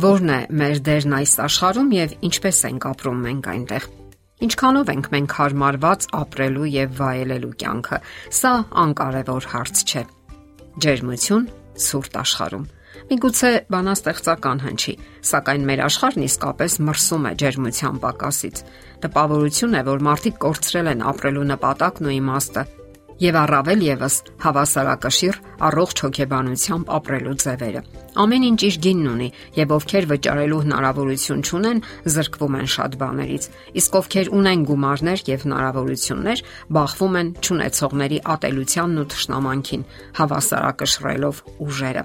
Որն է մեր դերն այս աշխարհում եւ ինչպես ենք ապրում մենք այնտեղ։ Ինչքանով ենք մենք հարմարված ապրելու եւ վայելելու կյանքը։ Սա անկարևոր հարց չէ։ Ջերմություն ցուրտ աշխարհում։ Միգուցե բանաստեղծական հնչի, սակայն մեր աշխարհն իսկապես մրսում է ջերմության պակասից։ Տպավորություն է, որ մարդիկ կորցրել են ապրելու նպատակն ու իմաստը եւ առավել եւս հավասարակշիռ առողջ հոգեբանությամբ ապրելու ձևերը։ Ամեն ինչ իր գինն ունի եւ ովքեր վճարելու հնարավորություն չունեն, զրկվում են շատ բաներից։ Իսկ ովքեր ունեն գումարներ եւ հնարավորություններ, բախվում են ճանաչողների ատելությանն ու թշնամանքին, հավասարակշռելով ուժերը։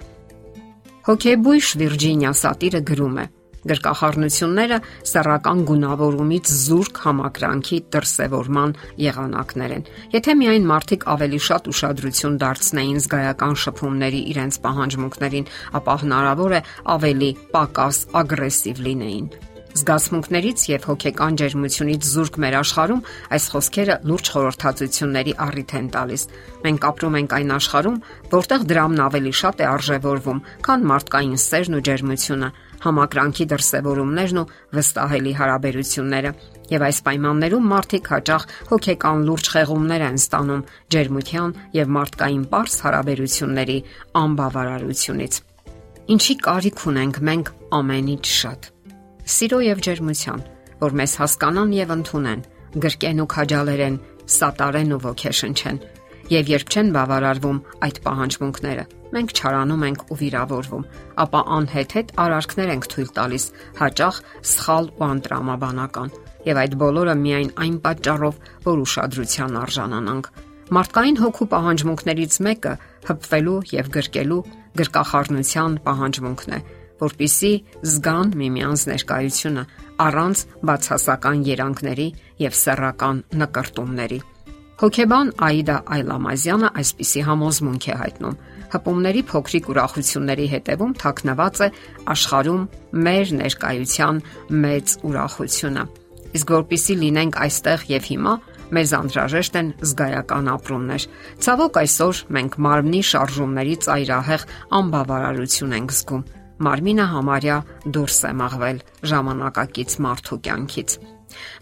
Հոգեբույժ Վիրջինիա Սատիրը գրում է. Գրկախառնությունները սեռական գունավորումից զուրկ համակրանքի դրսևորման եղանակներ են։ Եթե միայն մարդիկ ավելի շատ ուշադրություն դարձնեին զգայական շփումների իրենց պահանջմունքներին, ապա հնարավոր է ավելի պակաս ագրեսիվ լինեին։ Զգացմունքներից եւ հոգեկան ջերմությունից զուրկ մեր աշխարհում այս խոսքերը լուրջ խորհրդածությունների առիթ են տալիս։ Մենք ապրում ենք այն աշխարհում, որտեղ դրամն ավելի շատ է արժևորվում, քան մարդկային սերն ու ջերմությունը, համակրանքի դրսևորումներն ու վստահելի հարաբերությունները։ Եվ այս պայմաններում մարդիկ հաճախ հոգեկան լուրջ խեղումներ են ստանում ջերմության եւ մարդկային པարս հարաբերությունների անբավարարությունից։ Ինչի կարիք ունենք մենք ամենից շատ։ Սիրո եւ ջերմության, որ մեզ հասկանան եւ ընդունեն, գրկեն ու քաջալերեն, սատարեն ու ոգեշնչեն Եվ երբ չեն բավարարվում այդ պահանջմունքները, մենք չարանում ենք ու վիրավորվում, ապա անհետ-հետ արարքներ ենք թույլ տալիս, հաճախ սխալ ու անտրամաբանական։ Եվ այդ բոլորը միայն այն պատճառով, որ ուշադրության արժանանանք։ Մարդկային հոգու պահանջմունքներից մեկը հպվելու եւ գրկելու գրկախառնության պահանջմունքն է, որpիսի զգան միմյանց ներկայությունը առանց բացասական երանգների եւ սեռական նկարտումների։ Հոկեբան Աիդա Այլամազյանը այսպիսի համոզմունք է հայտնում. հպումների փոքրիկ ուրախությունների հետևում թաքնված է աշխարհում մեր ներկայության մեծ ուրախությունը։ Իսկ որpիսի լինենք այստեղ եւ հիմա, մեզ անհրաժեշտ են զգայական ապրումներ։ Ցավոք այսօր մենք մարմնի շարժումների ծայրահեղ անբավարարություն ենք զգում։ Մարմինը համարյա դուրս է մաղվել ժամանակակից մարդու կյանքից։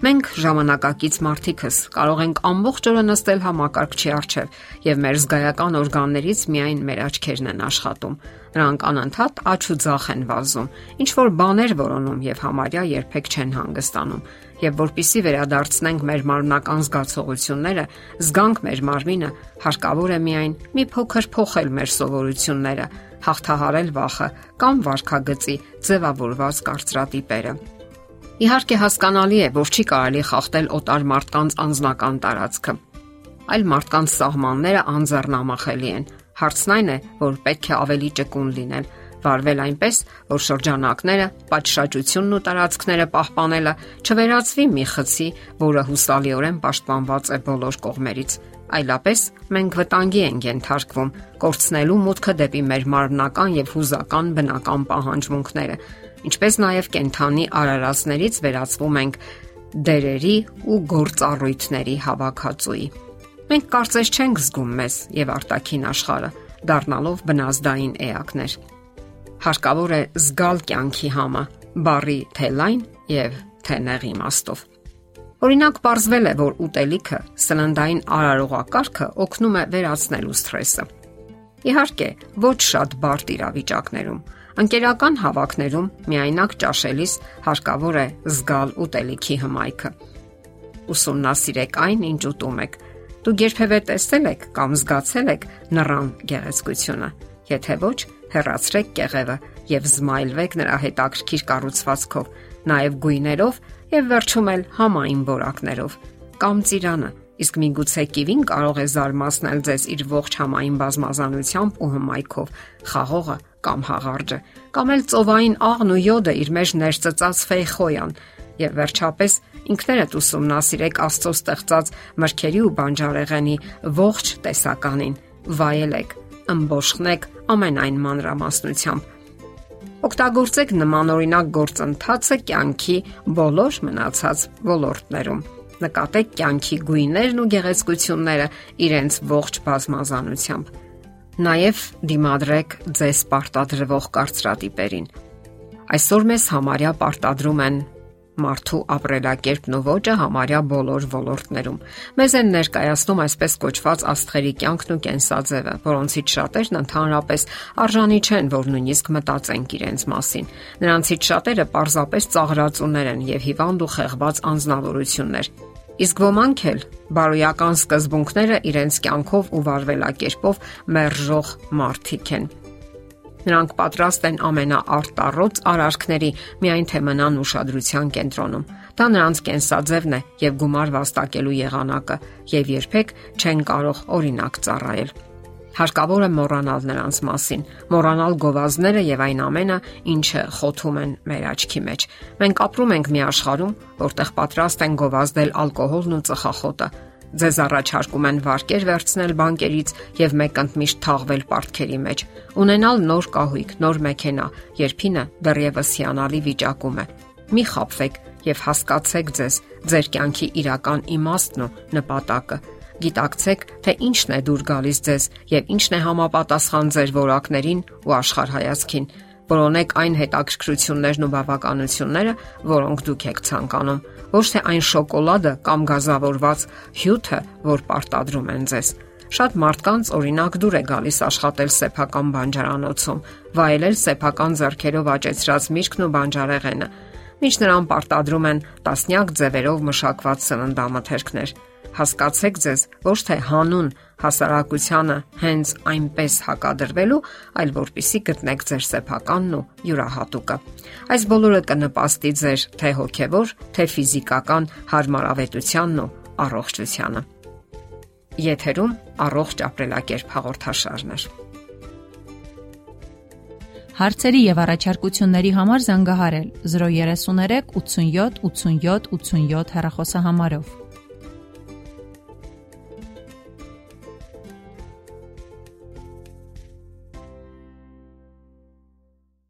Մենք ժամանակակից մարդիկս կարող ենք ամբողջ օրը նստել համակարգչի առջև եւ մեր զգայական օրգաններից միայն մեր աչքերն են աշխատում։ Նրանք անընդհատ աչ ու ձախ են վազում, ինչ որ բաներ որոնում եւ համարյա երբեք չեն հանգստանում։ Եվ որpիսի վերադարձնենք մեր մարմնական զգացողությունները, զգանք մեր մարմինը, հարկավոր է միայն մի փոքր փոխել մեր սովորությունները, հաղթահարել վախը կամ վարքագծի ձևավորված կարծրատիպերը։ Իհարկե հասկանալի է, որ չի կարելի խախտել օտար մարդկանց անձնական տարածքը։ Այլ մարդկանց սահմանները անձեռնամախելի են։ Հարցն այն է, որ պետք է ավելի ճկուն լինել, վարվել այնպես, որ շրջանակները, պատշաճությունն ու տարածքները պահպանելը չվերածվի մի խցի, որը հուսալիորեն պաշտպանված է բոլոր կողմերից այլապես մենք վտանգի ենք ենթարկվում, կորցնելու մուտքը դեպի մեր մարմնական եւ հուզական բնական պահանջմունքները, ինչպես նաև կենթանի արարածներից վերածվում ենք դերերի ու գործառույթների հավաքածուի։ Մենք կարծես չենք զգում մեզ եւ արտաքին աշխարհը, դառնալով բնազդային էակներ։ Հարկավոր է զգալ կյանքի համը, բարի թե լայն եւ թե նեղ իմաստով։ Օրինակ, ողրզվել է, որ ուտելիքը, սննդային արարողակարգը օգնում է վերացնելու սթրեսը։ Իհարկե, ոչ շատ բարդ իրավիճակներում, Անկերական հավաքներում միայնակ ճաշելիս հարկավոր է զգալ ուտելիքի հմայքը։ Ուսումնասիրեք այն, ինչ ուտում եք։ Դուք երբևէ տեսել եք կամ զգացել եք նռան գեղեցկությունը։ Եթե ոչ, հեռացրեք կեղևը եւ զմայլվեք նրա հետաքրքիր կառուցվածքով, նաեւ գույներով եւ վերջում էլ համային որակներով կամ ծիրանը Իսկ միգուցե կիվին կարող է զարմացնել ձեզ իր ողջ համային բազմազանությամբ ու հմայքով, խաղողը կամ հաղարջը, կամ էլ ծովային աղն ու յոդը իր մեջ ներծծած ֆեյխոյան, եւ վերջապես ինքներդ ուսումնասիրեք Աստծո ստեղծած մրգերի ու բանջարեղենի ողջ տեսականին, վայելեք, ըմբոշխնեք ամենայն մանրամասնությամբ Օգտագործեք նմանօրինակ գործընթացը կյանքի բոլոր մնացած ոլորտներում նկատեք կյանքի գույներն ու գեղեցկությունները իրենց ողջ բազմազանությամբ։ Նաև դիմադրեք ձեզ պարտադրվող կարծրատիպերին։ Այսօր մեզ համարյա պարտադրում են մարդու ապրելակերպն ու ոճը համարյա բոլոր ոլորտներում։ Մեզ են ներկայացնում այսպես կոչված աստղերի կյանքն ու կենսաձևը, որոնցից շատերն ընդհանրապես արժանի չեն, որ նույնիսկ մտածենք իրենց մասին։ Նրանցից շատերը պարզապես ծաղրածուներ են եւ հիվանդ ու խեղված անznավորություններ։ Իսկ ոմանք էլ բարոյական սկզբունքները իրենց կյանքով ու վարվելակերպով մերժող մարդիկ են։ Նրանք պատրաստ են ամենաարտառոց արարքների, միայն թե մնան ուշադրության կենտրոնում։ Դա նրանց կենսաձևն է եւ գումար վաստակելու եղանակը, եւ երբեք չեն կարող օրինակ ծառայել։ Հարկավոր է մոռանալ նրանց մասին, մոռանալ գովազները եւ այն ամենը, ինչը խոթում են մեր աչքի մեջ։ Մենք ապրում ենք մի աշխարհում, որտեղ պատրաստ են գովազդել ալկոհոլն ու ծխախոտը, Ձեզ առաջարկում են վարկեր վերցնել բանկերից եւ մեկընդմիշտ թաղվել պարտքերի մեջ։ Ունենալ նոր կահույք, նոր մեքենա, երբինը դեռևս հիանալի վիճակում է։ Մի խապվեք եւ հասկացեք ձեզ, ձեր կյանքի իրական իմաստն ու նպատակը գիտակցեք, թե ինչն է դուր գալիս ձեզ եւ ինչն է համապատասխան ձեր ворակներին ու աշխարհայացքին։ Որոնեք այն հետաքրքրություններն ու բավականությունները, որոնք դուք եք ցանկանում, ոչ թե այն շոկոլադը կամ գազավորված հյութը, որ պարտադրում են ձեզ։ Շատ մարդկանց օրինակ դուր է գալիս աշխատել սեփական բանջարանոցում, վայելել սեփական зерքերով աճեցրած միրգն ու բանջարեղենը։ Միշտ նրան պարտադրում են տասնյակ ձևերով մշակված սննդամթերքներ հասկացեք ձեզ ոչ թե հանուն հասարակությանը հենց այնպես հակադրվելու, այլ որpիսի գտնեք ձեր սեփականն ու յուրահատուկը։ Այս բոլորը կնպաստի ձեր թե հոգևոր, թե ֆիզիկական հարմարավետությանն ու առողջությանը։ Եթերում առողջ ապրելակերպ հաղորդաշարն է։ Հարցերի եւ առաջարկությունների համար զանգահարել 033 87 87 87 հեռախոսահամարով։